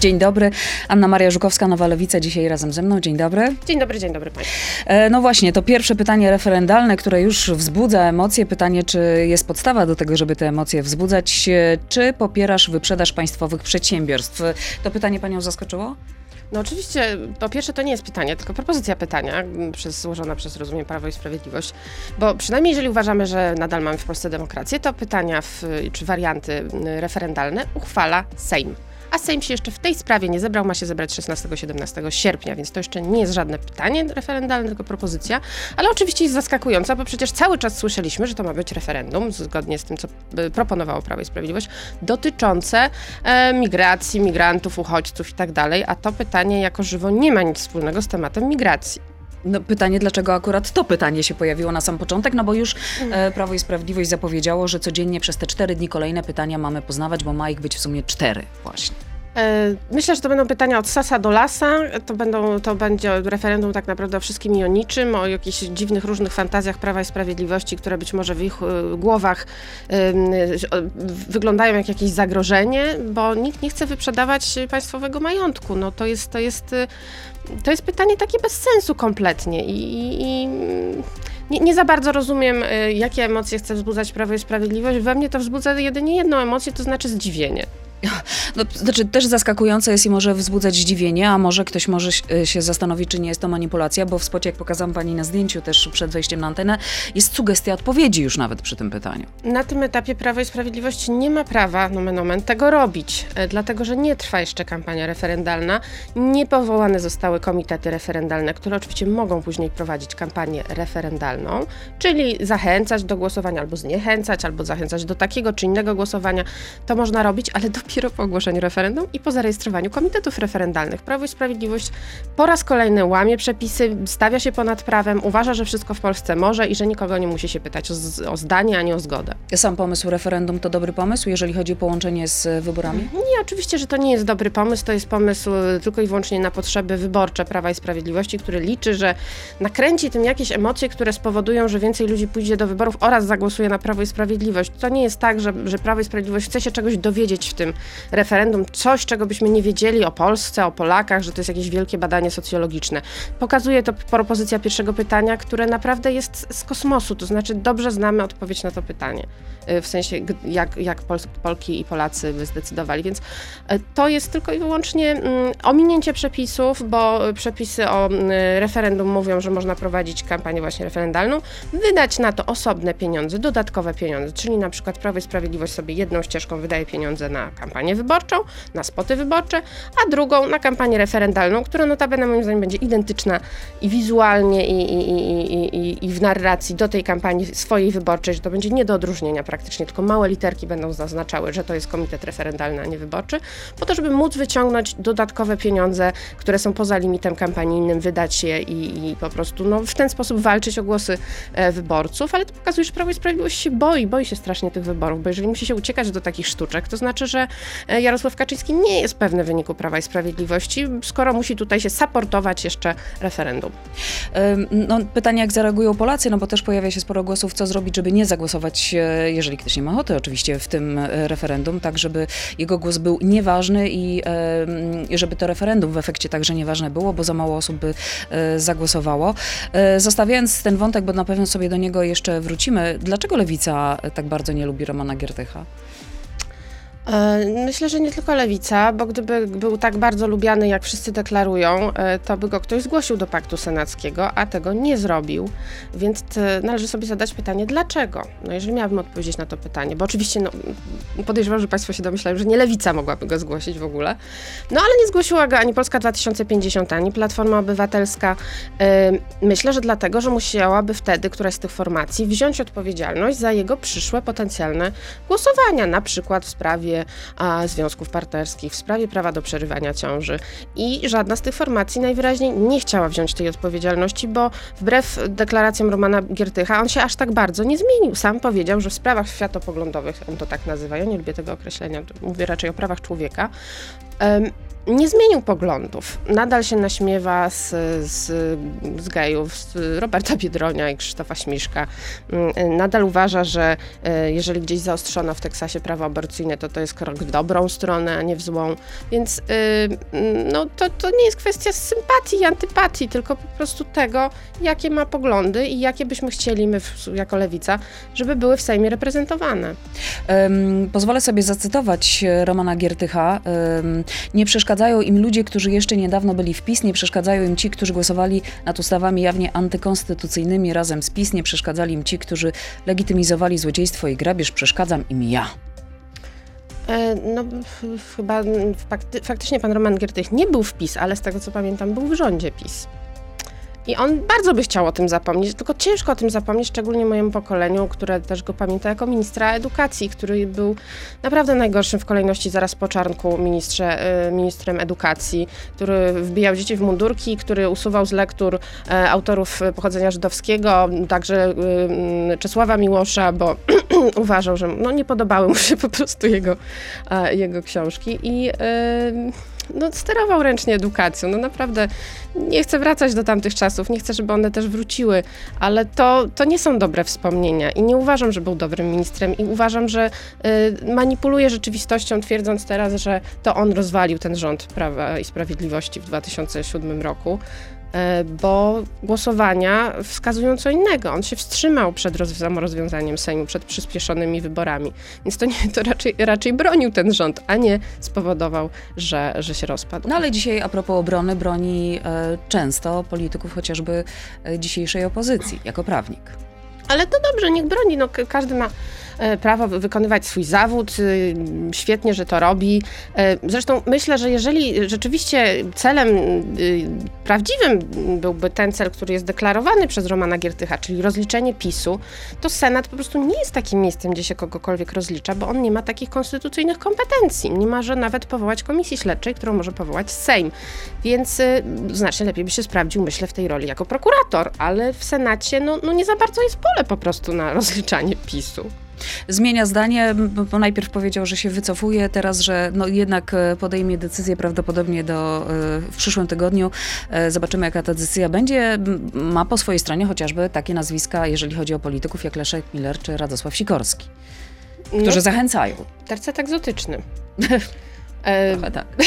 Dzień dobry. Anna Maria Żukowska, Nowa Lewica, dzisiaj razem ze mną. Dzień dobry. Dzień dobry, dzień dobry Państwu. E, no właśnie, to pierwsze pytanie referendalne, które już wzbudza emocje. Pytanie, czy jest podstawa do tego, żeby te emocje wzbudzać? E, Czy popierasz wyprzedaż państwowych przedsiębiorstw? E, To pytanie panią zaskoczyło? No oczywiście, po pierwsze to nie jest pytanie, tylko propozycja pytania przez, złożona przez, rozumiem, Prawo i Sprawiedliwość, bo przynajmniej jeżeli uważamy, że nadal mamy w Polsce demokrację, to pytania w, czy warianty referendalne uchwala Sejm. A Sejm się jeszcze w tej sprawie nie zebrał, ma się zebrać 16-17 sierpnia, więc to jeszcze nie jest żadne pytanie referendalne, tylko propozycja, ale oczywiście jest zaskakująca, bo przecież cały czas słyszeliśmy, że to ma być referendum, zgodnie z tym, co y, proponowało Prawo i Sprawiedliwość, dotyczące e, migracji, migrantów, uchodźców i tak dalej, a to pytanie jako żywo nie ma nic wspólnego z tematem migracji. No, pytanie, dlaczego akurat to pytanie się pojawiło na sam początek? No bo już e, Prawo i Sprawiedliwość zapowiedziało, że codziennie przez te cztery dni kolejne pytania mamy poznawać, bo ma ich być w sumie cztery właśnie. E, Myślę, że to będą pytania od sasa do lasa. To, będą, to będzie referendum tak naprawdę o wszystkim i o niczym, o jakichś dziwnych, różnych fantazjach Prawa i Sprawiedliwości, które być może w ich e, głowach wyglądają jak jakieś zagrożenie, bo nikt nie chce wyprzedawać państwowego majątku. No to jest, to jest, to jest pytanie takie bez sensu kompletnie i, i, i nie, nie za bardzo rozumiem, e, jakie emocje chce wzbudzać Prawo i Sprawiedliwość. We mnie to wzbudza jedynie jedną emocję, to znaczy zdziwienie. No, znaczy też zaskakujące jest i może wzbudzać zdziwienie, a może ktoś może się- się zastanowić, czy nie jest to manipulacja, bo w spocie, jak pokazałam pani na zdjęciu też przed wejściem na antenę, jest sugestia odpowiedzi już nawet przy tym pytaniu. Na tym etapie Prawo i Sprawiedliwość nie ma prawa, nomen omen, tego robić, e, dlatego że nie trwa jeszcze kampania referendalna. Nie powołane zostały komitety referendalne, które oczywiście mogą później prowadzić kampanię referendalną, czyli zachęcać do głosowania, albo zniechęcać, albo zachęcać do takiego czy innego głosowania. To można robić, ale dopiero po ogłoszeniu referendum i po zarejestrowaniu komitetów referendalnych. Prawo i Sprawiedliwość po raz kolejny łamie przepisy, stawia się ponad prawem, uważa, że wszystko w Polsce może i że nikogo nie musi się pytać o, z- o zdanie, ani o zgodę. Sam pomysł referendum to dobry pomysł, jeżeli chodzi o połączenie z wyborami? Nie, oczywiście, że to nie jest dobry pomysł. To jest pomysł tylko i wyłącznie na potrzeby wyborcze Prawa i Sprawiedliwości, który liczy, że nakręci tym jakieś emocje, które spowodują, że więcej ludzi pójdzie do wyborów oraz zagłosuje na Prawo i Sprawiedliwość. To nie jest tak, że, że Prawo i Sprawiedliwość chce się czegoś dowiedzieć w tym referendum, coś, czego byśmy nie wiedzieli o Polsce, o Polakach, że to jest jakieś wielkie badanie socjologiczne. Pokazuje to propozycja pierwszego pytania, które naprawdę jest z kosmosu, to znaczy dobrze znamy odpowiedź na to pytanie. Y, W sensie, jak, jak Pol Polki i Polacy by zdecydowali. Więc e, to jest tylko i wyłącznie mm, ominięcie przepisów, bo y, przepisy o mm, referendum mówią, że można prowadzić kampanię właśnie referendalną, wydać na to osobne pieniądze, dodatkowe pieniądze, czyli na przykład Prawo i Sprawiedliwość sobie jedną ścieżką wydaje pieniądze na kampanię wyborczą, na spoty wyborcze, a drugą na kampanię referendalną, która notabene moim zdaniem będzie identyczna i wizualnie, i, i, i, i, w narracji do tej kampanii swojej wyborczej, że to będzie nie do odróżnienia praktycznie, tylko małe literki będą zaznaczały, że to jest komitet referendalny, a nie wyborczy, po to, żeby móc wyciągnąć dodatkowe pieniądze, które są poza limitem kampanijnym, wydać je i, po prostu no, w ten sposób walczyć o głosy e, wyborców, ale to pokazuje, że Prawo i Sprawiedliwość się boi, boi się strasznie tych wyborów, bo jeżeli musi się uciekać do takich sztuczek, to znaczy, że Jarosław Kaczyński nie jest pewny wyniku Prawa i Sprawiedliwości, skoro musi tutaj się saportować jeszcze referendum. No, pytanie, jak zareagują Polacy, no bo też pojawia się sporo głosów, co zrobić, żeby nie zagłosować, e, jeżeli ktoś nie ma ochoty oczywiście, w tym e, referendum, tak żeby jego głos był nieważny i e, żeby to referendum w efekcie także nieważne było, bo za mało osób by e, zagłosowało. E, Zostawiając ten wątek, bo na pewno sobie do niego jeszcze wrócimy, dlaczego Lewica tak bardzo nie lubi Romana Giertycha? E, Myślę, że nie tylko lewica, bo gdyby był tak bardzo lubiany, jak wszyscy deklarują, e, to by go ktoś zgłosił do paktu senackiego, a tego nie zrobił. Więc e, należy sobie zadać pytanie, dlaczego? No jeżeli miałabym odpowiedzieć na to pytanie, bo oczywiście no, podejrzewam, że Państwo się domyślają, że nie lewica mogłaby go zgłosić w ogóle. No ale nie zgłosiła go ani Polska 2050, ani Platforma Obywatelska. Myślę, że dlatego, że musiałaby wtedy któraś z tych formacji wziąć odpowiedzialność za jego przyszłe potencjalne głosowania, na przykład w sprawie a, związków partnerskich, w sprawie prawa do przerywania ciąży. I żadna z tych formacji najwyraźniej nie chciała wziąć tej odpowiedzialności, bo wbrew deklaracjom Romana Giertycha, on się aż tak bardzo nie zmienił. Sam powiedział, że w sprawach światopoglądowych, on to tak nazywa, ja nie lubię tego określenia, mówię raczej o prawach człowieka, em, nie zmienił poglądów. Nadal się naśmiewa z, z, z gejów, z Roberta Biedronia i Krzysztofa Śmiszka. Mm, nadal uważa, że e, jeżeli gdzieś zaostrzono w Teksasie prawo aborcyjne, to to jest krok w dobrą stronę, a nie w złą. Więc y, no, to, to nie jest kwestia sympatii i antypatii, tylko po prostu tego, jakie ma poglądy i jakie byśmy chcieli my jako lewica, żeby były w Sejmie reprezentowane. Um, pozwolę sobie zacytować Romana Giertycha. Um, nie przeszkadzają im ludzie, którzy jeszcze niedawno byli w PiS, nie przeszkadzają im ci, którzy głosowali nad ustawami jawnie antykonstytucyjnymi razem z PiS, nie przeszkadzali im ci, którzy legitymizowali złodziejstwo i grabież, przeszkadzam im ja. E, no, chyba fakty, faktycznie pan Roman Giertych nie był w PiS, ale z tego co pamiętam, był w rządzie PiS. I on bardzo by chciał o tym zapomnieć, tylko ciężko o tym zapomnieć, szczególnie mojemu pokoleniu, które też go pamięta jako ministra edukacji, który był naprawdę najgorszym w kolejności zaraz po Czarnku ministrze, y, ministrem edukacji, który wbijał dzieci w mundurki, który usuwał z lektur e, autorów pochodzenia żydowskiego, także y, Czesława Miłosza, bo uważał, że no, nie podobały mu się po prostu jego, jego książki i y, no, sterował ręcznie edukacją. No naprawdę nie chcę wracać do tamtych czasów, nie chcę, żeby one też wróciły, ale to, to nie są dobre wspomnienia i nie uważam, że był dobrym ministrem i uważam, że y, manipuluje rzeczywistością, twierdząc teraz, że to on rozwalił ten rząd Prawa i Sprawiedliwości w 2007 roku. E, bo głosowania wskazują co innego. On się wstrzymał przed rozwiązaniem Sejmu, przed przyspieszonymi wyborami. Więc to, nie, to raczej, raczej bronił ten rząd, a nie spowodował, że, że się rozpadł. No ale dzisiaj a propos obrony, broni e, często polityków chociażby e, dzisiejszej opozycji, jako prawnik. Ale to dobrze, niech broni. No, każdy ma prawo wykonywać swój zawód. Y, świetnie, że to robi. E, zresztą myślę, że jeżeli rzeczywiście celem y, prawdziwym byłby ten cel, który jest deklarowany przez Romana Giertycha, czyli rozliczenie PiSu, to Senat po prostu nie jest takim miejscem, gdzie się kogokolwiek rozlicza, bo on nie ma takich konstytucyjnych kompetencji. Nie może nawet powołać komisji śledczej, którą może powołać Sejm. Więc y, znacznie lepiej by się sprawdził, myślę, w tej roli jako prokurator, ale w Senacie no, no nie za bardzo jest pole po prostu na rozliczanie PiSu zmienia zdanie, bo najpierw powiedział, że się wycofuje, teraz, że no jednak e, podejmie decyzję prawdopodobnie do, e, w przyszłym tygodniu. E, zobaczymy, jaka ta decyzja będzie. Ma po swojej stronie chociażby takie nazwiska, jeżeli chodzi o polityków, jak Leszek Miller czy Radosław Sikorski, którzy no, zachęcają. Tercet egzotyczny. Trochę tak.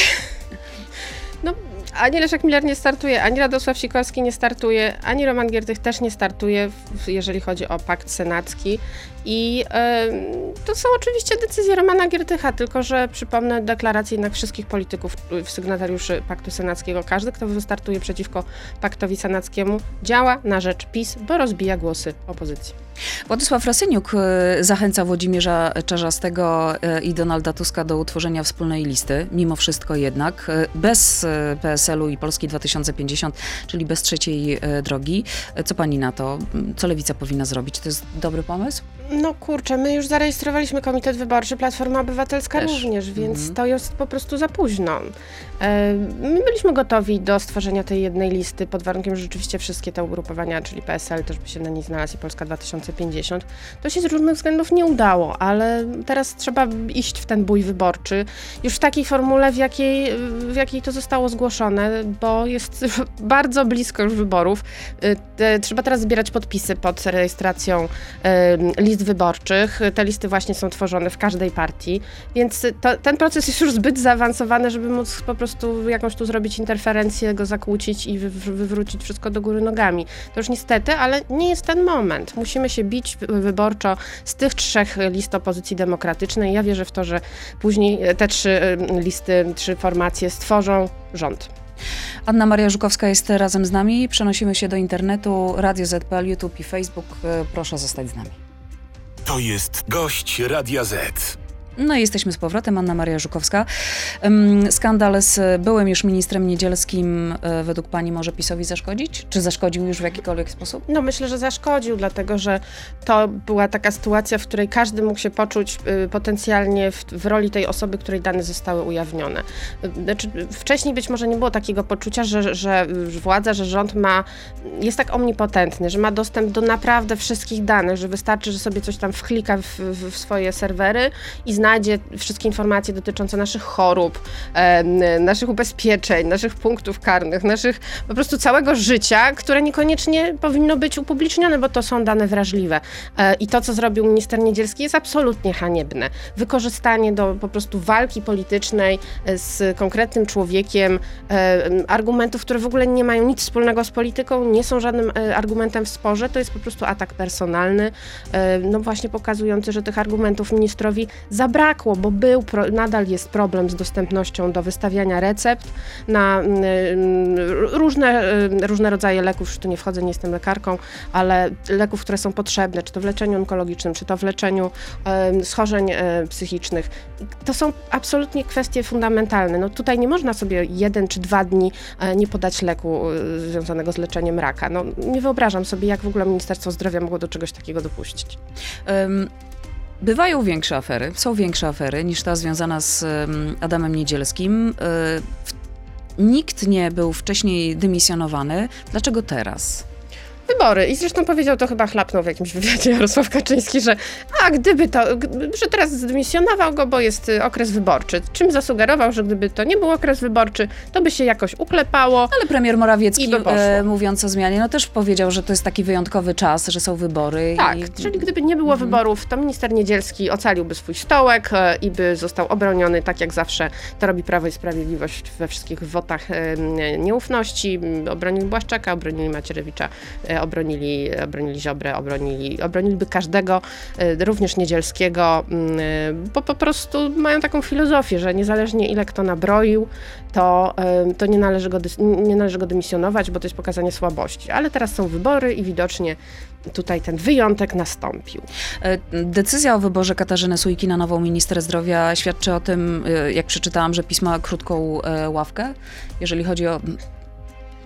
No, ani Leszek Miller nie startuje, ani Radosław Sikorski nie startuje, ani Roman Giertych też nie startuje, jeżeli chodzi o pakt senacki. I to są oczywiście decyzje Romana Giertycha, tylko że przypomnę deklarację jednak wszystkich polityków, sygnatariuszy Paktu Senackiego. Każdy, kto wystartuje przeciwko Paktowi Senackiemu, działa na rzecz PiS, bo rozbija głosy opozycji. Władysław Rasyniuk e, zachęca Włodzimierza Czarzastego e, i Donalda Tuska do utworzenia wspólnej listy, mimo wszystko jednak, e, bez PSL-u i Polski 2050, czyli bez trzeciej drogi. Co pani na to? Co Lewica powinna zrobić? To jest dobry pomysł? No kurczę, my już zarejestrowaliśmy komitet wyborczy, Platforma Obywatelska Też. również, więc mhm. to jest po prostu za późno. E, my byliśmy gotowi do stworzenia tej jednej listy pod warunkiem, że rzeczywiście wszystkie te ugrupowania, czyli PSL też by się na niej znalazł i Polska 2050. To się z różnych względów nie udało, ale teraz trzeba iść w ten bój wyborczy już w takiej formule, w jakiej, w jakiej to zostało zgłoszone, bo jest bardzo blisko już wyborów. E, trzeba teraz zbierać podpisy pod rejestracją e, list wyborczych. Te listy właśnie są tworzone w każdej partii, więc to, ten proces jest już zbyt zaawansowany, żeby móc po prostu jakąś tu zrobić interferencję, go zakłócić i wy, wywrócić wszystko do góry nogami. To już niestety, ale nie jest ten moment. Musimy się bić wyborczo z tych trzech list opozycji demokratycznej. Ja wierzę w to, że później te trzy listy, trzy formacje stworzą rząd. Anna Maria Żukowska jest razem z nami. Przenosimy się do internetu, Radio ZPL, YouTube i Facebook. Proszę zostać z nami. To jest gość Radia Z. No i jesteśmy z powrotem, Anna Maria Żukowska. Skandal z byłym już ministrem Niedzielskim e, według pani może PiSowi zaszkodzić? Czy zaszkodził już w jakikolwiek sposób? No myślę, że zaszkodził, dlatego że to była taka sytuacja, w której każdy mógł się poczuć y, potencjalnie w, w roli tej osoby, której dane zostały ujawnione. Znaczy, wcześniej być może nie było takiego poczucia, że, że władza, że rząd ma, jest tak omnipotentny, że ma dostęp do naprawdę wszystkich danych, że wystarczy, że sobie coś tam wklika w, w swoje serwery i zna znajdzie wszystkie informacje dotyczące naszych chorób, naszych ubezpieczeń, naszych punktów karnych, naszych po prostu całego życia, które niekoniecznie powinno być upublicznione, bo to są dane wrażliwe. E, I to, co zrobił minister Niedzielski jest absolutnie haniebne. Wykorzystanie do po prostu walki politycznej e, z konkretnym człowiekiem, e, argumentów, które w ogóle nie mają nic wspólnego z polityką, nie są żadnym argumentem w sporze, to jest po prostu atak personalny, no właśnie pokazujący, że tych argumentów ministrowi zabrakło, bo był, nadal jest problem z dostępnością do wystawiania recept na mm, różne, y, różne rodzaje leków, już tu nie wchodzę, nie jestem lekarką, ale leków, które są potrzebne, czy to w leczeniu onkologicznym, czy to w leczeniu schorzeń e, psychicznych. To są absolutnie kwestie fundamentalne. No tutaj nie można sobie jeden czy dwa dni e, nie podać leku e, związanego z leczeniem raka. No nie wyobrażam sobie, jak w ogóle Ministerstwo Zdrowia mogło do czegoś takiego dopuścić. Um. Bywają większe afery, są większe afery niż ta związana z Adamem Niedzielskim. Nikt nie był wcześniej dymisjonowany. Dlaczego teraz? Wybory. I zresztą powiedział to chyba chlapnął w jakimś wywiadzie Jarosław Kaczyński, że a gdyby to, że teraz zdymisjonował go, bo jest y, okres wyborczy. Czym zasugerował, że gdyby to nie był okres wyborczy, to by się jakoś uklepało. Ale premier Morawiecki, e, mówiąc o zmianie, no też powiedział, że to jest taki wyjątkowy czas, że są wybory. Tak, i... czyli gdyby nie było mhm. wyborów, to minister Niedzielski ocaliłby swój stołek e, i by został obroniony, tak jak zawsze to robi Prawo i Sprawiedliwość we wszystkich wotach nieufności. Obronili Błaszczaka, obronili Macierewicza, e, obronili, obronili Ziobrę, obronili, obroniliby każdego, y, również Niedzielskiego, y, bo po prostu mają taką filozofię, że niezależnie ile kto nabroił, to, y, to nie, należy go, nie należy go dymisjonować, bo to jest pokazanie słabości. Ale teraz są wybory i widocznie tutaj ten wyjątek nastąpił. E, decyzja o wyborze Katarzyny Sujki na nową minister zdrowia świadczy o tym, jak przeczytałam, że pisma krótką e, ławkę, jeżeli chodzi o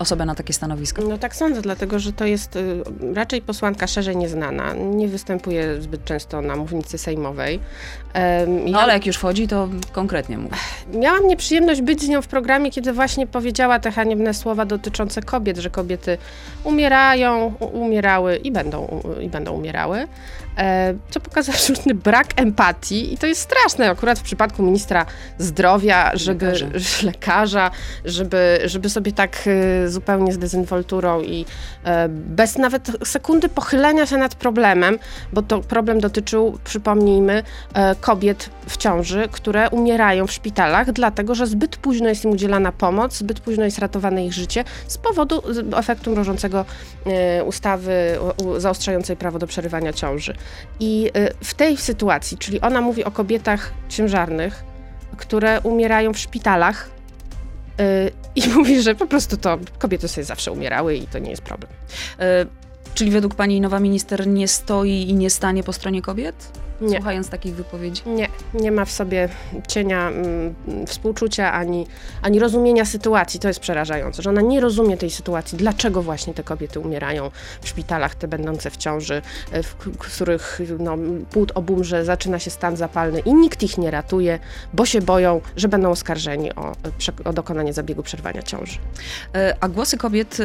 osobę na takie stanowisko? No tak sądzę, dlatego że to jest y, raczej posłanka szerzej nieznana. Nie występuje zbyt często na mównicy sejmowej. no ale jak już wchodzi, to konkretnie mówi. Miałam nieprzyjemność być z nią w programie, kiedy właśnie powiedziała te haniebne słowa dotyczące kobiet, że kobiety umierają, umierały i będą, i będą umierały. E, co pokazuje absolutny brak empatii i to jest straszne akurat w przypadku ministra zdrowia, żeby lekarza, lekarza żeby, żeby sobie tak e, zupełnie z dezynwolturą i e, bez nawet sekundy pochylenia się nad problemem, bo to problem dotyczył, przypomnijmy, kobiet w ciąży, które umierają w szpitalach, dlatego że zbyt późno jest im udzielana pomoc, zbyt późno jest ratowane ich życie z powodu efektu mrożącego ustawy zaostrzającej prawo do przerywania ciąży. I y, w tej sytuacji, czyli ona mówi o kobietach ciężarnych, które umierają w szpitalach, y, i mówi, że po prostu to kobiety sobie zawsze umierały i to nie jest problem. Y, czyli według pani nowa minister nie stoi i nie stanie po stronie kobiet? Nie. słuchając takich wypowiedzi? Nie, nie ma w sobie cienia mm, współczucia ani, ani rozumienia sytuacji. To jest przerażające, że ona nie rozumie tej sytuacji, dlaczego właśnie te kobiety umierają w szpitalach, te będące w ciąży, e, w, których no, płód obumrze, zaczyna się stan zapalny i nikt ich nie ratuje, bo się boją, że będą oskarżeni o, o dokonanie zabiegu przerwania ciąży. E, a głosy kobiet, e,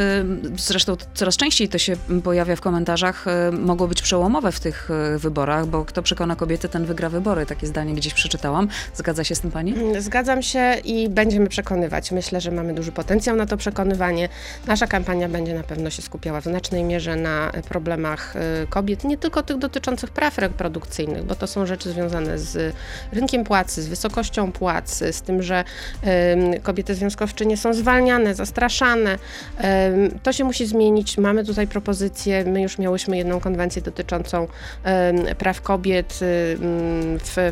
zresztą coraz częściej to się pojawia w komentarzach, mogą być przełomowe w tych wyborach, bo kto przekona na kobiety, ten wygra wybory. Takie zdanie gdzieś przeczytałam. Zgadza się z tym pani? Mm, zgadzam się i będziemy przekonywać. Myślę, że mamy duży potencjał na to przekonywanie. Nasza kampania będzie na pewno się skupiała w znacznej mierze na problemach y, kobiet, nie tylko tych dotyczących praw reprodukcyjnych, bo to są rzeczy związane z rynkiem płacy, z wysokością płacy, z tym, że kobiety związkowczynie są zwalniane, zastraszane. To się musi zmienić. Mamy tutaj propozycje. My już miałyśmy jedną konwencję dotyczącą praw kobiet w, w,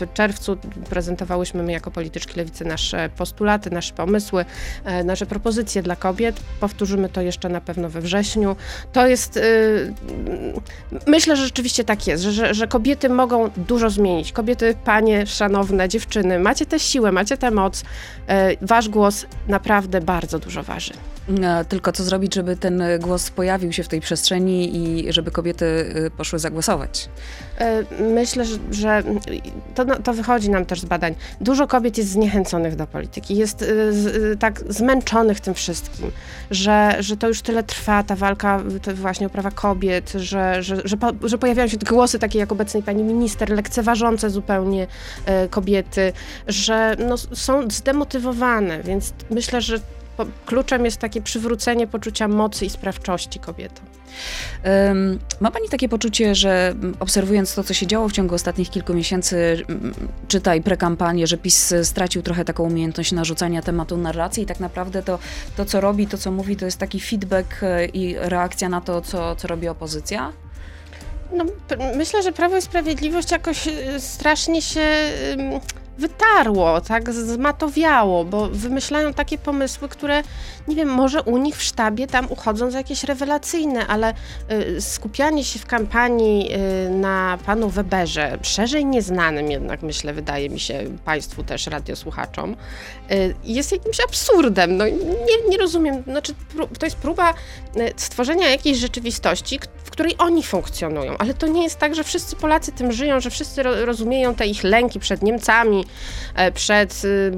w, czerwcu prezentowałyśmy my jako polityczki lewicy nasze postulaty, nasze pomysły, e, nasze propozycje dla kobiet. Powtórzymy to jeszcze na pewno we wrześniu. To jest, y, myślę, że rzeczywiście tak jest, że, że, że kobiety mogą dużo zmienić. Kobiety, panie, szanowne dziewczyny, macie tę siłę, macie tę moc. E, wasz głos naprawdę bardzo dużo waży. E, tylko co zrobić, żeby ten głos pojawił się w tej przestrzeni i żeby kobiety y, poszły zagłosować? Myślę, że, to, no, to, wychodzi nam też z badań. Dużo kobiet jest zniechęconych do polityki, jest tak zmęczonych tym wszystkim, że, że to już tyle trwa, ta walka właśnie o prawa kobiet, że, że, że, po, że pojawiają się głosy takie jak obecnej pani minister, lekceważące zupełnie kobiety, że no, są zdemotywowane, więc myślę, że kluczem jest takie przywrócenie poczucia mocy i sprawczości kobietom. Ma Pani takie poczucie, że obserwując to, co się działo w ciągu ostatnich kilku miesięcy, czytaj prekampanię, że PiS stracił trochę taką umiejętność narzucania tematu narracji i tak naprawdę to, to co robi, to co mówi, to jest taki feedback e, i reakcja na to, co, co robi opozycja? No, myślę, że Prawo i Sprawiedliwość jakoś e, strasznie się wytarło, tak zmatowiało, bo wymyślają takie pomysły, które nie wiem, może u nich w sztabie tam uchodzą za jakieś rewelacyjne, ale y, skupianie się w kampanii y, na panu Weberze, szerzej nieznanym jednak myślę, wydaje mi się państwu też radiosłuchaczom, y, jest jakimś absurdem. No, nie, nie rozumiem, znaczy to jest próba y, stworzenia jakiejś rzeczywistości, w której oni funkcjonują, ale to nie jest tak, że wszyscy Polacy tym żyją, że wszyscy ro rozumieją te ich lęki przed Niemcami, e, przed, y,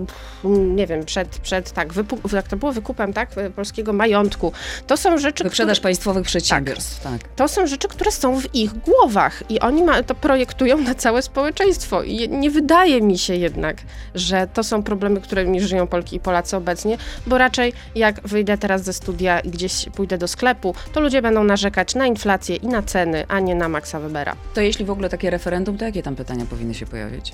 nie wiem, przed, przed tak, jak to było, wykupem tak, e, polskiego majątku. To są rzeczy, Wyprzedaż które... państwowych przedsiębiorstw, tak. tak. To są rzeczy, które są w ich głowach i oni ma, to projektują na całe społeczeństwo. I nie wydaje mi się jednak, że to są problemy, którymi żyją Polki i Polacy obecnie, bo raczej jak wyjdę teraz ze studia i gdzieś pójdę do sklepu, to ludzie będą narzekać na inflację i na ceny, a nie na Maxa Webera. To jeśli w ogóle takie referendum, to jakie tam pytania powinny się pojawić?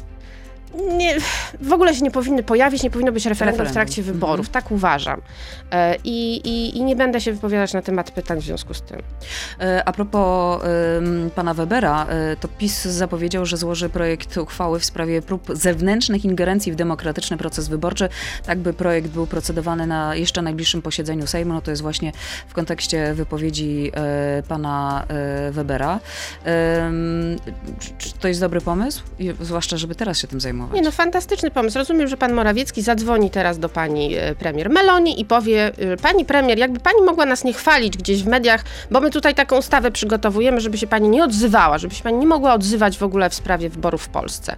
Nie, w ogóle się nie powinny pojawić, nie powinno być referendum, referendum. w trakcie wyborów. Mhm. Tak uważam. E, I, i, I, nie będę się wypowiadać na temat pytań w związku z tym. E, a propos pana Webera, e, to PiS zapowiedział, że złoży projekt uchwały w sprawie prób zewnętrznych ingerencji w demokratyczny proces wyborczy. Tak by projekt był procedowany na jeszcze najbliższym posiedzeniu Sejmu. No to jest właśnie w kontekście wypowiedzi pana Webera. Czy to jest dobry pomysł? Zwłaszcza, żeby teraz się tym zajmować Nie no, fantastyczny pomysł. Rozumiem, że pan Morawiecki zadzwoni teraz do pani e, premier Meloni i powie, e, pani premier, jakby pani mogła nas nie chwalić gdzieś w mediach, bo my tutaj taką ustawę przygotowujemy, żeby się pani nie odzywała, żeby się pani nie mogła odzywać w ogóle w sprawie wyborów w Polsce.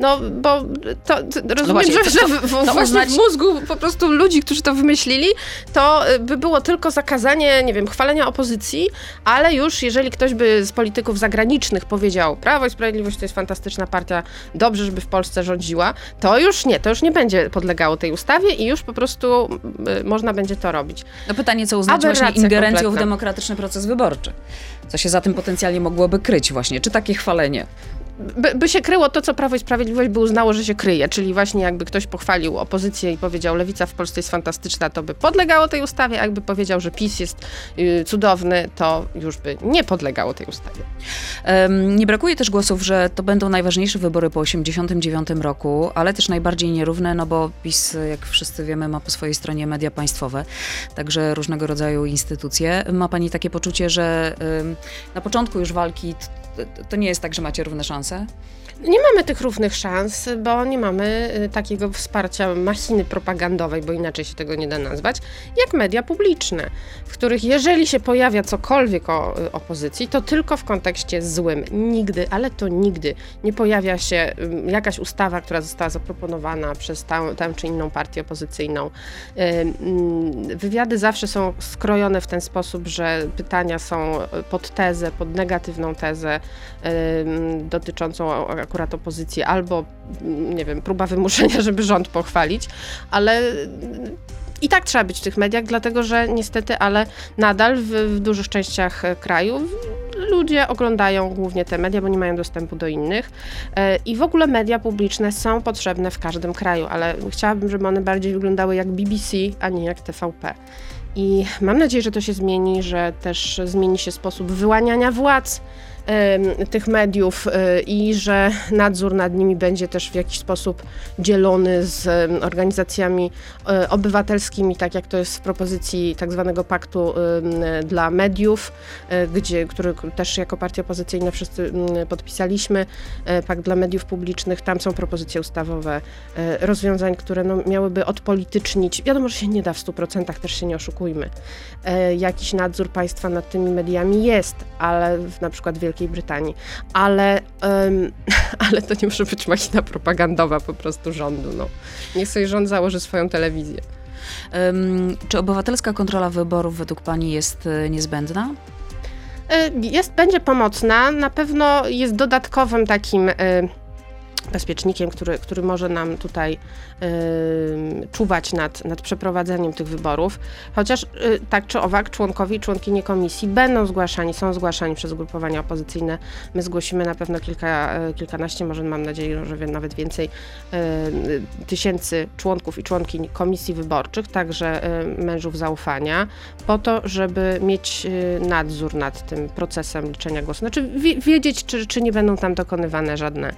No, bo to, to no rozumiem, no właśnie, że, że w, w, uznać... w mózgu po prostu ludzi, którzy to wymyślili, to e, by było tylko zakazanie, nie wiem, chwalenia opozycji, ale już jeżeli ktoś by z polityków zagranicznych powiedział, Prawo i Sprawiedliwość to jest fantastyczna partia, dobrze, żeby w Polsce rządziła, to już nie, to już nie będzie podlegało tej ustawie i już po prostu y, można będzie to robić. No pytanie, co uznać właśnie ingerencją kompletna. w demokratyczny proces wyborczy? Co się za tym potencjalnie mogłoby kryć właśnie? Czy takie chwalenie? By, by, się kryło to, co Prawo i Sprawiedliwość by uznało, że się kryje, czyli właśnie jakby ktoś pochwalił opozycję i powiedział, lewica w Polsce jest fantastyczna, to by podlegało tej ustawie, a jakby powiedział, że PiS jest y, cudowny, to już by nie podlegało tej ustawie. Um, nie brakuje też głosów, że to będą najważniejsze wybory po 89 roku, ale też najbardziej nierówne, no bo PiS, jak wszyscy wiemy, ma po swojej stronie media państwowe, także różnego rodzaju instytucje. Ma pani takie poczucie, że na początku już walki to nie jest tak, że macie równe szanse? Nie mamy tych równych szans, bo nie mamy y, takiego wsparcia machiny propagandowej, bo inaczej się tego nie da nazwać, jak media publiczne, w których jeżeli się pojawia cokolwiek o y, opozycji, to tylko w kontekście złym. Nigdy, ale to nigdy nie pojawia się jakaś ustawa, która została zaproponowana przez tę, tę czy inną partię opozycyjną. Mm, wywiady zawsze są skrojone w ten sposób, że pytania są pod tezę, pod negatywną tezę dotyczącą akurat opozycji, albo, nie wiem, próba wymuszenia, żeby rząd pochwalić, ale i tak trzeba być w tych mediach, dlatego że niestety, ale nadal w, w dużych częściach kraju ludzie oglądają głównie te media, bo nie mają dostępu do innych. E, I w ogóle media publiczne są potrzebne w każdym kraju, ale chciałabym, żeby one bardziej wyglądały jak BBC, a nie jak TVP. I mam nadzieję, że to się zmieni, że też zmieni się sposób wyłaniania władz tych mediów e, i że nadzór nad nimi będzie też w jakiś sposób dzielony z organizacjami e, obywatelskimi, tak jak to jest w propozycji tak zwanego paktu dla mediów, e, gdzie, który też jako partia opozycyjna wszyscy podpisaliśmy, pakt dla mediów publicznych, tam są propozycje ustawowe rozwiązań, które no, miałyby odpolitycznić, wiadomo, że się nie da w 100%, też się nie oszukujmy, jakiś nadzór państwa nad tymi mediami jest, ale w, na przykład w Wielkiej Brytanii. Ale, um, ale to nie może być machina propagandowa po prostu rządu. No. Niech sobie rząd założy swoją telewizję. Um, czy obywatelska kontrola wyborów według Pani jest e, niezbędna? E, jest, będzie pomocna. Na pewno jest dodatkowym takim bezpiecznikiem, który, który może nam tutaj y, czuwać nad, nad przeprowadzeniem tych wyborów. Chociaż y, tak czy owak członkowie i członkinie komisji będą zgłaszani, są zgłaszani przez ugrupowania opozycyjne. My zgłosimy na pewno kilka, y, kilkanaście, może mam nadzieję, że nawet więcej y, tysięcy członków i członkiń komisji wyborczych, także y, mężów zaufania, po to, żeby mieć y, nadzór nad tym procesem liczenia głosu. Znaczy wiedzieć, czy, czy nie będą tam dokonywane żadne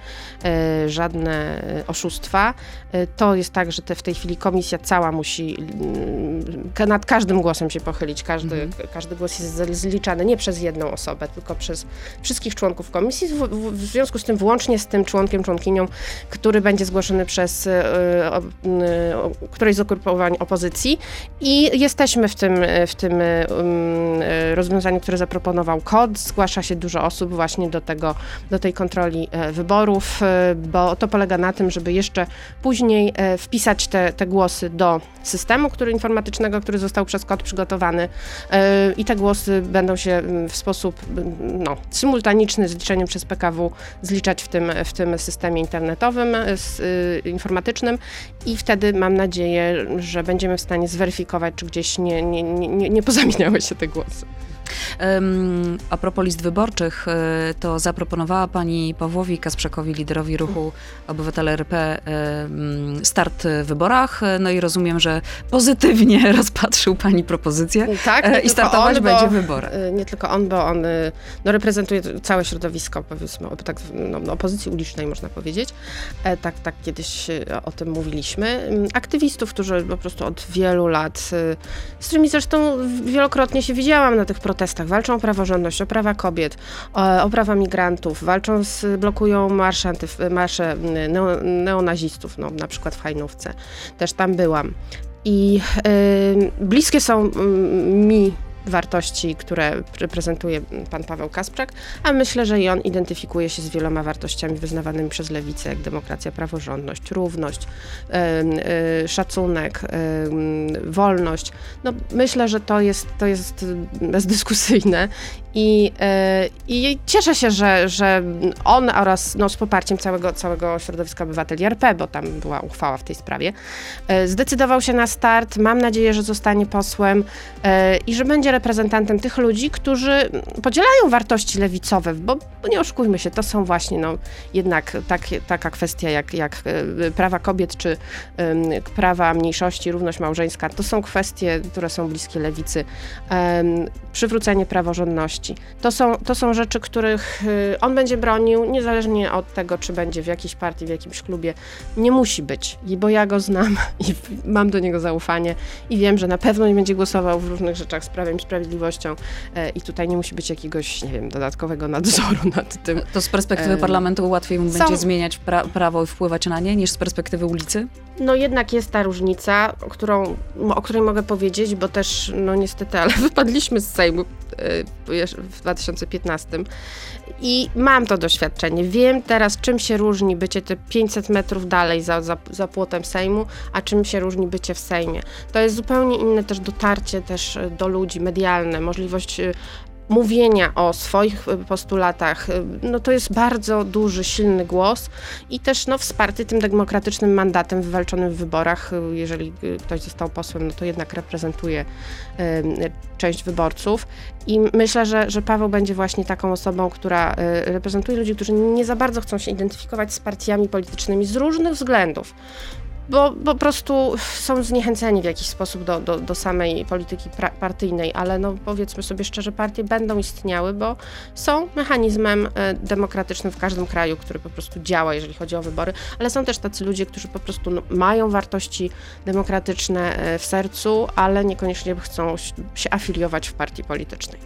żadne e, oszustwa. E, to jest tak, że te, w tej chwili komisja cała musi mm, nad każdym głosem się pochylić. Każdy, mhm. każdy głos jest zliczany nie przez jedną osobę, tylko przez wszystkich członków komisji. W, w, związku z tym wyłącznie z tym członkiem, członkinią, który będzie zgłoszony przez y, y, któreś z ugrupowań opozycji. I jesteśmy w tym, w tym y, rozwiązaniu, które zaproponował KOD. Zgłasza się dużo osób właśnie do, tego, do tej kontroli wyborów bo to polega na tym, żeby jeszcze później e, wpisać te, te głosy do systemu który, informatycznego, który został przez kod przygotowany e, i te głosy będą się w sposób no, symultaniczny z liczeniem przez PKW zliczać w tym, w tym systemie internetowym, e, informatycznym i wtedy mam nadzieję, że będziemy w stanie zweryfikować, czy gdzieś nie, nie, nie, nie pozamieniały się te głosy. A propos list wyborczych, e, to zaproponowała pani Pawłowi Kasprzakowi, liderowi ruchu Obywatele RP, start w wyborach. No i rozumiem, że pozytywnie rozpatrzył pani propozycję tak, e, i startować on, będzie wybory. E, nie tylko on, bo on no, reprezentuje całe środowisko, powiedzmy, tak, no, no, opozycji ulicznej, można powiedzieć. Tak, tak kiedyś o tym mówiliśmy. Aktywistów, którzy po prostu od wielu lat, z którymi zresztą wielokrotnie się widziałam na tych protestach, protestach, walczą o praworządność, o prawa kobiet, o, o prawa migrantów, walczą z, blokują marsze, antyf, marsze neo, neonazistów, no, na przykład w Hajnówce. Też tam byłam. I y, bliskie są mi wartości, które reprezentuje pan Paweł Kasprzak, a myślę, że i on identyfikuje się z wieloma wartościami wyznawanymi przez lewicę, jak demokracja, praworządność, równość, yy, szacunek, wolność. No, myślę, że to jest, to jest bezdyskusyjne i, yy, i cieszę się, że, że on oraz no, z poparciem całego, całego środowiska obywateli RP, bo tam była uchwała w tej sprawie, zdecydował się na start. Mam nadzieję, że zostanie posłem i że będzie reprezentantem tych ludzi, którzy podzielają wartości lewicowe, bo, bo nie oszukujmy się, to są właśnie no, jednak tak, taka kwestia jak, jak e, prawa kobiet czy prawa mniejszości, równość małżeńska. To są kwestie, które są bliskie lewicy. Przywrócenie praworządności. To są, to są rzeczy, których e, on będzie bronił, niezależnie od tego, czy będzie w jakiejś partii, w jakimś klubie. Nie musi być, bo ja go znam i mam do niego zaufanie i wiem, że na pewno nie będzie głosował w różnych rzeczach z prawem sprawiedliwością e, i tutaj nie musi być jakiegoś, nie wiem, dodatkowego nadzoru nad tym. To z perspektywy e, parlamentu łatwiej mu będzie zmieniać pra prawo i wpływać na nie, niż z perspektywy ulicy? No jednak jest ta różnica, o, którą, o której mogę powiedzieć, bo też, no niestety, ale wypadliśmy z Sejmu e, w 2015 i mam to doświadczenie. Wiem teraz, czym się różni bycie te 500 metrów dalej za, za, za płotem Sejmu, a czym się różni bycie w Sejmie. To jest zupełnie inne też dotarcie też do ludzi, medialne, możliwość y, mówienia o swoich y, postulatach, y, no to jest bardzo duży, silny głos i też no, wsparty tym demokratycznym mandatem wywalczonym w wyborach. Jeżeli ktoś został posłem, no to jednak reprezentuje część wyborców i myślę, że, że Paweł będzie właśnie taką osobą, która reprezentuje ludzi, którzy nie za bardzo chcą się identyfikować z partiami politycznymi z różnych względów bo po prostu są zniechęceni w jakiś sposób do, do, do samej polityki partyjnej, ale no powiedzmy sobie szczerze, partie będą istniały, bo są mechanizmem e, demokratycznym w każdym kraju, który po prostu działa, jeżeli chodzi o wybory, ale są też tacy ludzie, którzy po prostu no, mają wartości demokratyczne e, w sercu, ale niekoniecznie chcą się afiliować w partii politycznej.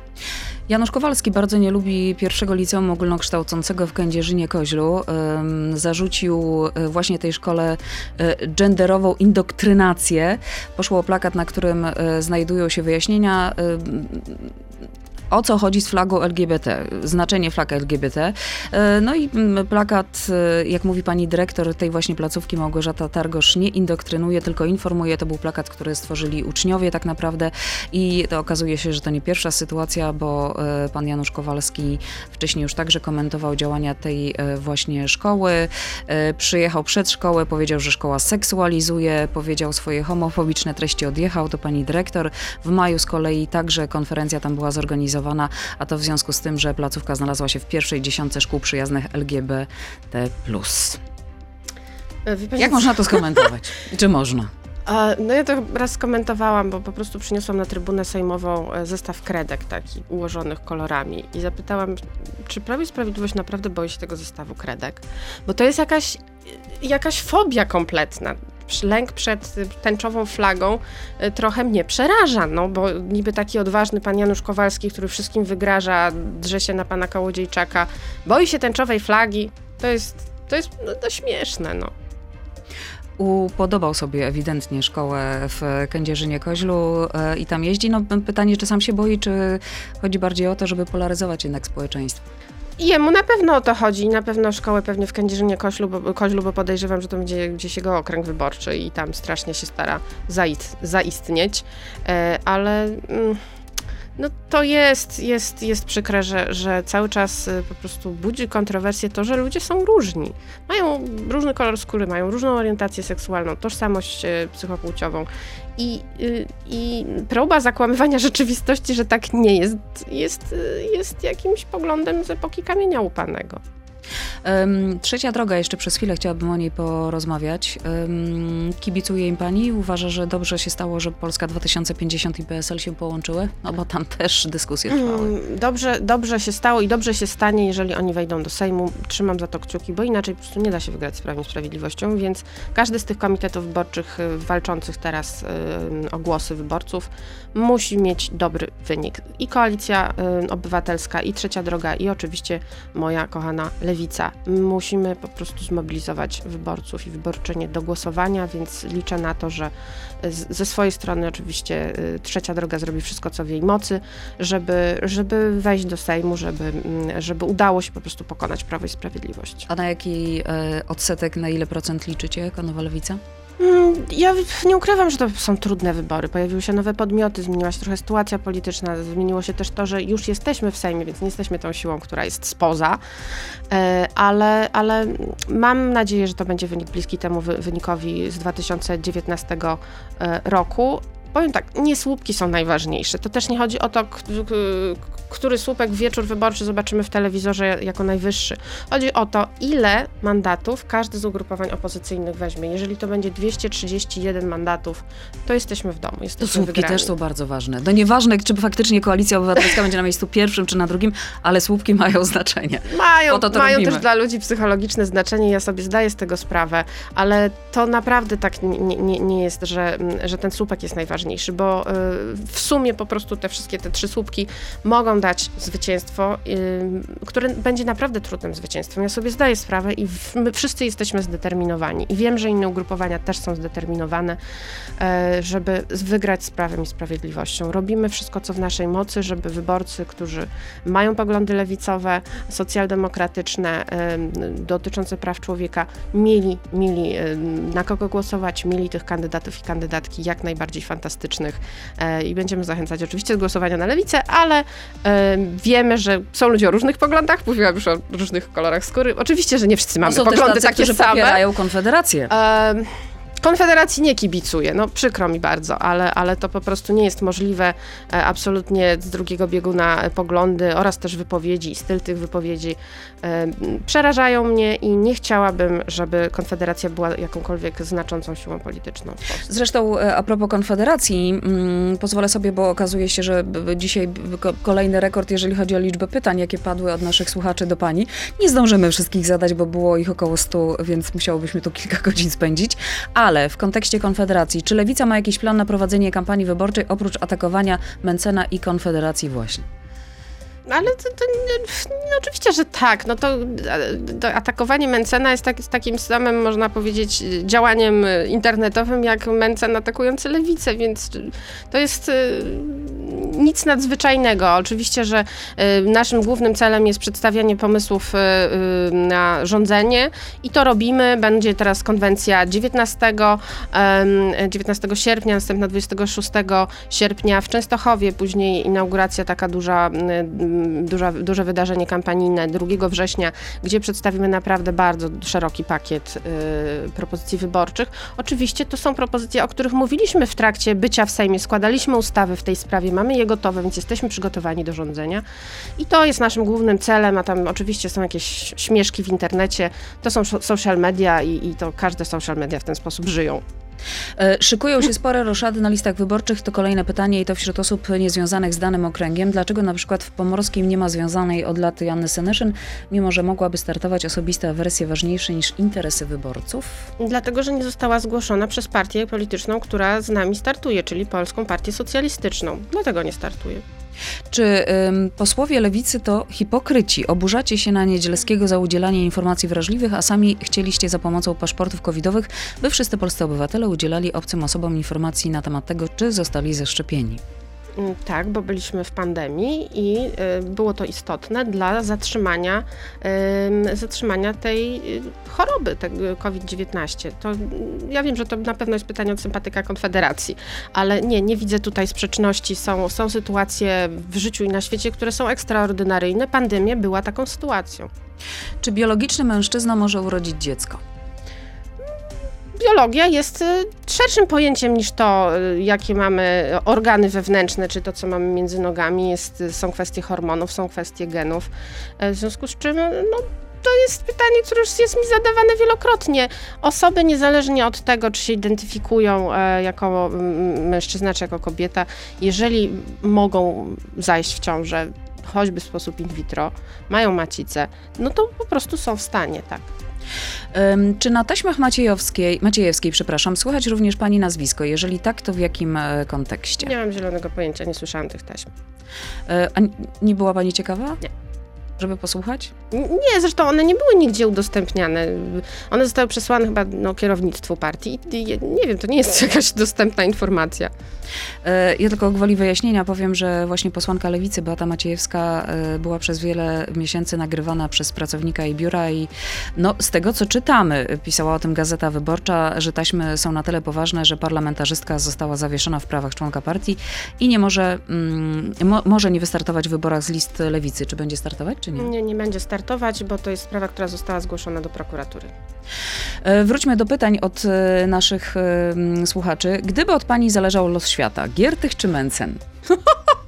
Janusz Kowalski bardzo nie lubi pierwszego liceum ogólnokształcącego w Kędzierzynie-Koźlu. Zarzucił e, właśnie tej szkole e, genderową indoktrynację. Poszło o plakat, na którym e, znajdują się wyjaśnienia o co chodzi z flagą LGBT, znaczenie flag LGBT. E, no i mm, plakat, e, jak mówi pani dyrektor tej właśnie placówki Małgorzata Targosz, nie indoktrynuje, tylko informuje. To był plakat, który stworzyli uczniowie tak naprawdę i to okazuje się, że to nie pierwsza sytuacja, bo e, pan Janusz Kowalski wcześniej już także komentował działania tej właśnie szkoły. Przyjechał przed szkołę, powiedział, że szkoła seksualizuje, powiedział swoje homofobiczne treści, odjechał do pani dyrektor. W maju z kolei także konferencja tam była zorganizowana, a to w związku z tym, że placówka znalazła się w pierwszej dziesiątce szkół przyjaznych LGBT+. Jak można to skomentować? Czy można? No ja to raz skomentowałam, bo po prostu przyniosłam na trybunę sejmową e, zestaw kredek taki ułożonych kolorami i zapytałam, czy Prawo i Sprawiedliwość naprawdę boi się tego zestawu kredek? Bo to jest jakaś, jakaś fobia kompletna lęk przed tęczową flagą y, trochę mnie przeraża, no bo niby taki odważny pan Janusz Kowalski, który wszystkim wygraża, drze się na pana Kołodziejczaka, boi się tęczowej flagi, to jest, to jest no, to śmieszne, no upodobał sobie ewidentnie szkołę w Kędzierzynie-Koźlu e, i tam jeździ. No, pytanie, czy sam się boi, czy chodzi bardziej o to, żeby polaryzować jednak społeczeństwo? Jemu na pewno o to chodzi. Na pewno szkołę pewnie w Kędzierzynie Koźlu, bo, Koźlu, bo podejrzewam, że to będzie gdzieś jego okręg wyborczy i tam strasznie się stara zaist, zaistnieć. E, ale... Mm, no to jest, jest, jest przykre, że, że cały czas y, po prostu budzi kontrowersję to, że ludzie są różni. Mają różny kolor skóry, mają różną orientację seksualną, tożsamość y, psychopłciową. I, y, I próba zakłamywania rzeczywistości, że tak nie jest, jest, jest jakimś poglądem z epoki kamienia upanego. Trzecia droga, jeszcze przez chwilę chciałabym o niej porozmawiać. Kibicuje im pani? Uważa, że dobrze się stało, że Polska 2050 i PSL się połączyły? No bo tam też dyskusje trwały. Mm, dobrze, dobrze się stało i dobrze się stanie, jeżeli oni wejdą do Sejmu. Trzymam za to kciuki, bo inaczej po prostu nie da się wygrać z Prawem Sprawiedliwością, więc każdy z tych komitetów wyborczych y, walczących teraz y, o głosy wyborców musi mieć dobry wynik. I Koalicja y, Obywatelska, i Trzecia Droga, i oczywiście moja kochana Lewica. Musimy po prostu zmobilizować wyborców i wyborczynie do głosowania, więc liczę na to, że ze swojej strony oczywiście y, Trzecia Droga zrobi wszystko, co w jej mocy, żeby, żeby wejść do Sejmu, żeby, mm, żeby udało się po prostu pokonać Prawo i Sprawiedliwość. A na jaki e, odsetek, na ile procent liczycie jako Nowa Lewica? Mm, ja nie ukrywam, że to są trudne wybory. Pojawiły się nowe podmioty, zmieniła się trochę sytuacja polityczna, zmieniło się też to, że już jesteśmy w Sejmie, więc nie jesteśmy tą siłą, która jest spoza, e, ale, ale mam nadzieję, że to będzie wynik bliski temu wynikowi z 2019 e, roku. Powiem tak, nie słupki są najważniejsze. To też nie chodzi o to, który słupek wieczór wyborczy zobaczymy w telewizorze jako najwyższy. Chodzi o to, ile mandatów każdy z ugrupowań opozycyjnych weźmie. Jeżeli to będzie 231 mandatów, to jesteśmy w domu. Jesteśmy to słupki wygrani. też są bardzo ważne. No nieważne, czy faktycznie koalicja obywatelska będzie na miejscu pierwszym czy na drugim, ale słupki mają znaczenie. Mają, to to mają robimy. też dla ludzi psychologiczne znaczenie. Ja sobie zdaję z tego sprawę, ale to naprawdę tak nie, nie, nie jest, że, że ten słupek jest najważniejszy najważniejszy, bo y, w sumie po prostu te wszystkie te trzy słupki mogą dać zwycięstwo, y, które będzie naprawdę trudnym zwycięstwem. Ja sobie zdaję sprawę i my wszyscy jesteśmy zdeterminowani i wiem, że inne ugrupowania też są zdeterminowane, e, żeby wygrać z Prawem i Sprawiedliwością. Robimy wszystko, co w naszej mocy, żeby wyborcy, którzy mają poglądy lewicowe, socjaldemokratyczne, dotyczące praw człowieka, mieli, mieli na kogo głosować, mieli tych kandydatów i kandydatki jak najbardziej fantastycznych fantastycznych e, i będziemy zachęcać oczywiście do głosowania na lewicę, ale e, wiemy, że są ludzie o różnych poglądach, mówiłam już o różnych kolorach skóry. Oczywiście, że nie wszyscy mamy są poglądy tacy, takie same. popierają Konfederację. Konfederacji nie kibicuję, no przykro mi bardzo, ale, ale to po prostu nie jest możliwe. E, absolutnie z drugiego bieguna poglądy oraz też wypowiedzi i styl tych wypowiedzi e, przerażają mnie i nie chciałabym, żeby Konfederacja była jakąkolwiek znaczącą siłą polityczną. Zresztą e, a propos Konfederacji, mm, pozwolę sobie, bo okazuje się, że dzisiaj kolejny rekord, jeżeli chodzi o liczbę pytań, jakie padły od naszych słuchaczy do pani. Nie zdążymy wszystkich zadać, bo było ich około 100, więc musiałobyśmy tu kilka godzin spędzić, ale ale w kontekście Konfederacji, czy Lewica ma jakiś plan na prowadzenie kampanii wyborczej oprócz atakowania Mencena i Konfederacji właśnie? Ale to, to oczywiście, że tak. No to, to atakowanie Mencena jest, tak, jest takim samym, można powiedzieć, działaniem internetowym, jak Mencen atakujący lewicę, więc to jest nic nadzwyczajnego. Oczywiście, że y, naszym głównym celem jest przedstawianie pomysłów y, y, na rządzenie i to robimy. Będzie teraz konwencja 19, em, 19 sierpnia, następna 26 sierpnia w Częstochowie, później inauguracja taka duża, y, duża, duże wydarzenie kampanijne 2 września, gdzie przedstawimy naprawdę bardzo szeroki pakiet y, propozycji wyborczych. Oczywiście to są propozycje, o których mówiliśmy w trakcie bycia w Sejmie, składaliśmy ustawy w tej sprawie, mamy je gotowe, więc jesteśmy przygotowani do rządzenia i to jest naszym głównym celem, a tam oczywiście są jakieś śmieszki w internecie, to są so- social media i, i to każde social media w ten sposób żyją. E, Szykują się spore roszady na listach wyborczych. To kolejne pytanie i to wśród osób niezwiązanych z danym okręgiem. Dlaczego na przykład w Pomorskim nie ma związanej od lat Janny Senyszyn, mimo że mogłaby startować osobiste wersje ważniejsze niż interesy wyborców? Dlatego, że nie została zgłoszona przez partię polityczną, która z nami startuje, czyli Polską Partię Socjalistyczną. Dlatego nie startuje. Czy ym, posłowie lewicy to hipokryci? Oburzacie się na Niedzielskiego za udzielanie informacji wrażliwych, a sami chcieliście za pomocą paszportów covidowych, by wszyscy polscy obywatele udzielali obcym osobom informacji na temat tego, czy zostali zaszczepieni. Mm, Tak, bo byliśmy w pandemii i y, było to istotne dla zatrzymania, ym, zatrzymania tej y, choroby, tego COVID-19. To, mm, ja wiem, że to na pewno jest pytanie od sympatyka Konfederacji, ale nie, nie widzę tutaj sprzeczności. Są, są sytuacje w życiu i na świecie, które są ekstraordynaryjne. Pandemia była taką sytuacją. Czy biologiczny mężczyzna może urodzić dziecko? Biologia jest y, szerszym pojęciem niż to, y, jakie mamy organy wewnętrzne, czy to, co mamy między nogami. Jest, y, są kwestie hormonów, są kwestie genów. E, W związku z czym, no, to jest pytanie, które już jest mi zadawane wielokrotnie. Osoby, niezależnie od tego, czy się identyfikują e, jako mężczyzna, czy jako kobieta, jeżeli mogą zajść w ciążę, choćby w sposób in vitro, mają macicę, no to po prostu są w stanie, tak. Czy na taśmach Maciejowskiej, Maciejewskiej, przepraszam, słychać również pani nazwisko? Jeżeli tak, to w jakim e, kontekście? Nie mam zielonego pojęcia, nie słyszałam tych taśm. E, a nie była pani ciekawa? Nie. Żeby posłuchać? Nie, zresztą one nie były nigdzie udostępniane. One zostały przesłane chyba no, kierownictwu partii. I, nie wiem, to nie jest jakaś dostępna informacja. E, Ja tylko gwoli wyjaśnienia powiem, że właśnie posłanka Lewicy Beata Maciejewska e, była przez wiele miesięcy nagrywana przez pracownika jej biura i no, z tego co czytamy, pisała o tym Gazeta Wyborcza, że taśmy są na tyle poważne, że parlamentarzystka została zawieszona w prawach członka partii i nie może, mm, mo, może nie wystartować w wyborach z list Lewicy. Czy będzie startować, czy nie? Nie, nie będzie startować, bo to jest sprawa, która została zgłoszona do prokuratury. E, Wróćmy do pytań od e, naszych e, słuchaczy. Gdyby od pani zależał los świata, Giertych czy Mencen?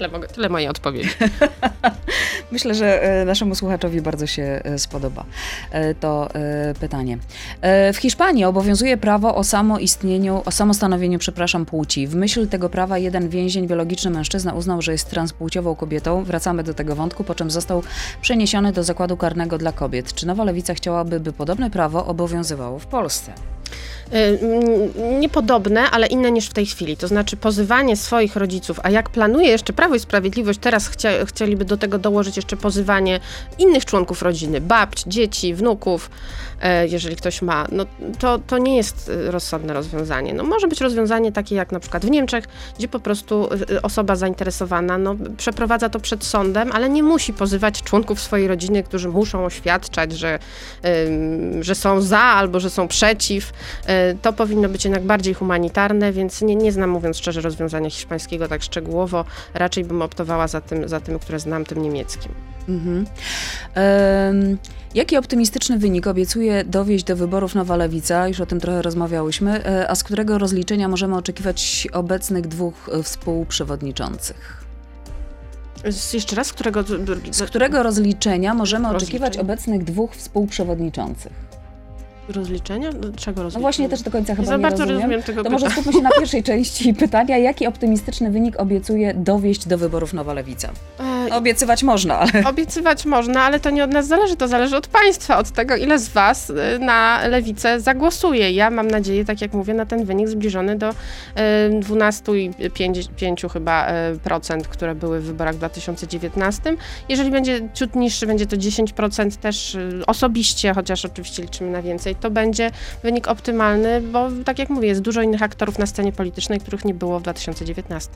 Tyle, mogę, tyle mojej odpowiedzi. Myślę, że e, naszemu słuchaczowi bardzo się e, spodoba e, to pytanie. W Hiszpanii obowiązuje prawo o samoistnieniu, o samostanowieniu, przepraszam, płci. W myśl tego prawa jeden więzień biologiczny mężczyzna uznał, że jest transpłciową kobietą. Wracamy do tego wątku, po czym został przeniesiony do zakładu karnego dla kobiet. Czy nowa lewica chciałaby, by podobne prawo obowiązywało w Polsce? Y, mm, Niepodobne, ale inne niż w tej chwili. To znaczy pozywanie swoich rodziców, a jak planuje jeszcze Prawo i Sprawiedliwość, teraz chcia, chcieliby do tego dołożyć jeszcze pozywanie innych członków rodziny, babć, dzieci, wnuków, jeżeli ktoś ma, no to, to nie jest y, rozsądne rozwiązanie. No może być rozwiązanie takie jak na przykład w Niemczech, gdzie po prostu y, osoba zainteresowana no, przeprowadza to przed sądem, ale nie musi pozywać członków swojej rodziny, którzy muszą oświadczać, że, że są za albo że są przeciw. To powinno być jednak bardziej humanitarne, więc nie, nie znam, mówiąc szczerze, rozwiązania hiszpańskiego tak szczegółowo. Raczej bym optowała za tym, za tym które znam, tym niemieckim. Mhm. Em, Jaki optymistyczny wynik obiecuje dowieść do wyborów Nowa Lewica? Już o tym trochę rozmawiałyśmy. E, A z którego rozliczenia możemy oczekiwać obecnych dwóch e, współprzewodniczących? Z, jeszcze raz, którego... Z którego rozliczenia możemy oczekiwać Rozliczeń? obecnych dwóch współprzewodniczących? Rozliczenia? Do Czego rozliczenia? No właśnie też do końca chyba za nie bardzo rozumiem. rozumiem tego To może pytania. skupmy się na pierwszej części pytania. Jaki optymistyczny wynik obiecuje dowieść do wyborów Nowa Lewica? E, Obiecywać można, ale... Obiecywać można, ale to nie od nas zależy, to zależy od państwa, od tego, ile z was y, na lewicę zagłosuje. Ja mam nadzieję, tak jak mówię, na ten wynik zbliżony do y, 12,5 chyba y, procent, które były w wyborach w 2019. Jeżeli będzie ciut niższy, będzie to 10% też y, osobiście, chociaż oczywiście liczymy na więcej, to będzie wynik optymalny, bo tak jak mówię, jest dużo innych aktorów na scenie politycznej, których nie było w 2019.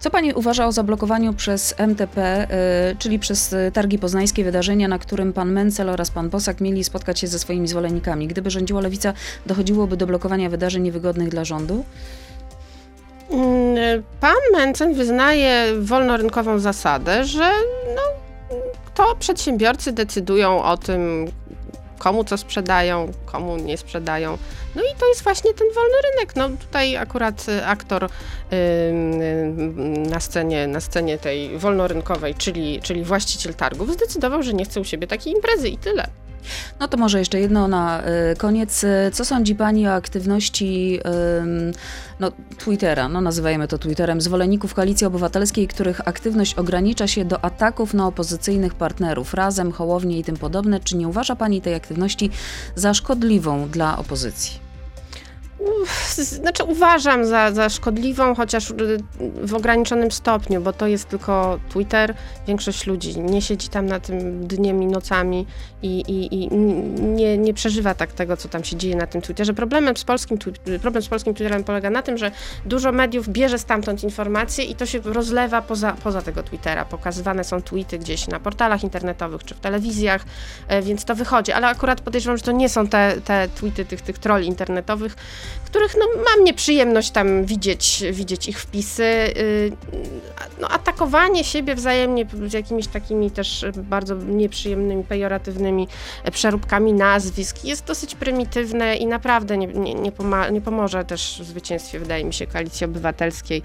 Co pani uważa o zablokowaniu przez MTP, y, czyli przez y, targi poznańskie wydarzenia, na którym pan Mencel oraz pan Bosak mieli spotkać się ze swoimi zwolennikami? Gdyby rządziła lewica, dochodziłoby do blokowania wydarzeń niewygodnych dla rządu? Mm, Pan Mencen wyznaje wolnorynkową zasadę, że no, to przedsiębiorcy decydują o tym, komu co sprzedają, komu nie sprzedają. No i to jest właśnie ten wolny rynek. No tutaj akurat y, aktor ym, na, scenie, na scenie tej wolnorynkowej, czyli, czyli właściciel targów, zdecydował, że nie chce u siebie takiej imprezy i tyle. No to może jeszcze jedno na y, koniec. Y, Co sądzi Pani o aktywności no, Twittera, no nazywajmy to Twitterem, zwolenników Koalicji Obywatelskiej, których aktywność ogranicza się do ataków na opozycyjnych partnerów, razem, hołownie i tym podobne. Czy nie uważa Pani tej aktywności za szkodliwą dla opozycji? Znaczy uważam za, za szkodliwą, chociaż y, w ograniczonym stopniu, bo to jest tylko Twitter. Większość ludzi nie siedzi tam na tym dniem i nocami i, i, i nie, nie przeżywa tak tego, co tam się dzieje na tym Twitterze. Problemem z polskim, problem z polskim Twitterem polega na tym, że dużo mediów bierze stamtąd informacje i to się rozlewa poza, poza tego Twittera. Pokazywane są tweety gdzieś na portalach internetowych czy w telewizjach, e, więc to wychodzi. Ale akurat podejrzewam, że to nie są te, te tweety tych, tych troli internetowych, których no, mam nieprzyjemność tam widzieć, widzieć ich wpisy. Yy, No, atakowanie siebie wzajemnie z jakimiś takimi też bardzo nieprzyjemnymi, pejoratywnymi przeróbkami nazwisk jest dosyć prymitywne i naprawdę nie, nie, nie, poma- nie pomoże też w zwycięstwie, wydaje mi się, Koalicji Obywatelskiej.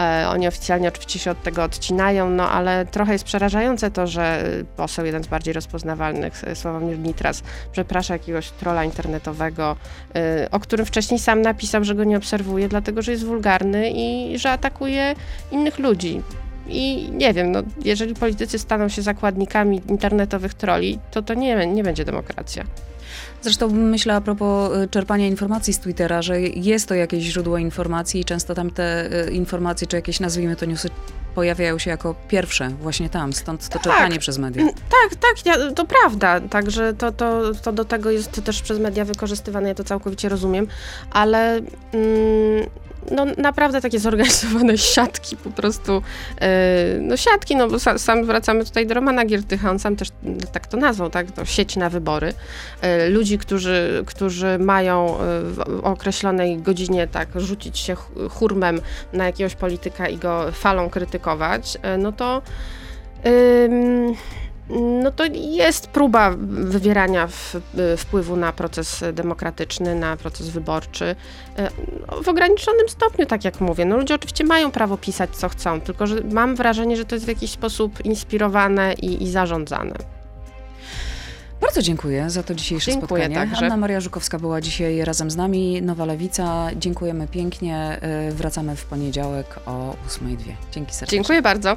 E, oni oficjalnie oczywiście się od tego odcinają, no ale trochę jest przerażające to, że poseł, jeden z bardziej rozpoznawalnych, Sławomir Nitras, przeprasza jakiegoś trola internetowego, y, o którym wcześniej sam napisał, że go nie obserwuje, dlatego że jest wulgarny i że atakuje innych ludzi. I nie wiem, no, jeżeli politycy staną się zakładnikami internetowych troli, to to nie, nie będzie demokracja. Zresztą myślę a propos y, czerpania informacji z Twittera, że jest to jakieś źródło informacji i często tam te y, informacje, czy jakieś nazwijmy to newsy, pojawiają się jako pierwsze właśnie tam, stąd to Tak. czerpanie przez media. Tak, tak, ja, to prawda. Także to, to, to do tego jest też przez media wykorzystywane, ja to całkowicie rozumiem, ale mm, no naprawdę takie zorganizowane siatki po prostu, yy, no siatki, no bo sa, sam wracamy tutaj do Romana Giertycha, on sam też tak to nazwał, tak, to sieć na wybory. Yy, ludzi, którzy, którzy mają yy, w określonej godzinie tak rzucić się hurmem na jakiegoś polityka i go falą krytykować, no to no to jest próba wywierania w, wpływu na proces demokratyczny, na proces wyborczy. y, W ograniczonym stopniu, tak jak mówię. No ludzie oczywiście mają prawo pisać, co chcą, tylko że mam wrażenie, że to jest w jakiś sposób inspirowane i, i zarządzane. Bardzo dziękuję za to dzisiejsze Dziękuję spotkanie. także. Anna Maria Żukowska była dzisiaj razem z nami, Nowa Lewica. Dziękujemy pięknie. Y, Wracamy w poniedziałek o 8.02. Dzięki serdecznie. Dziękuję bardzo.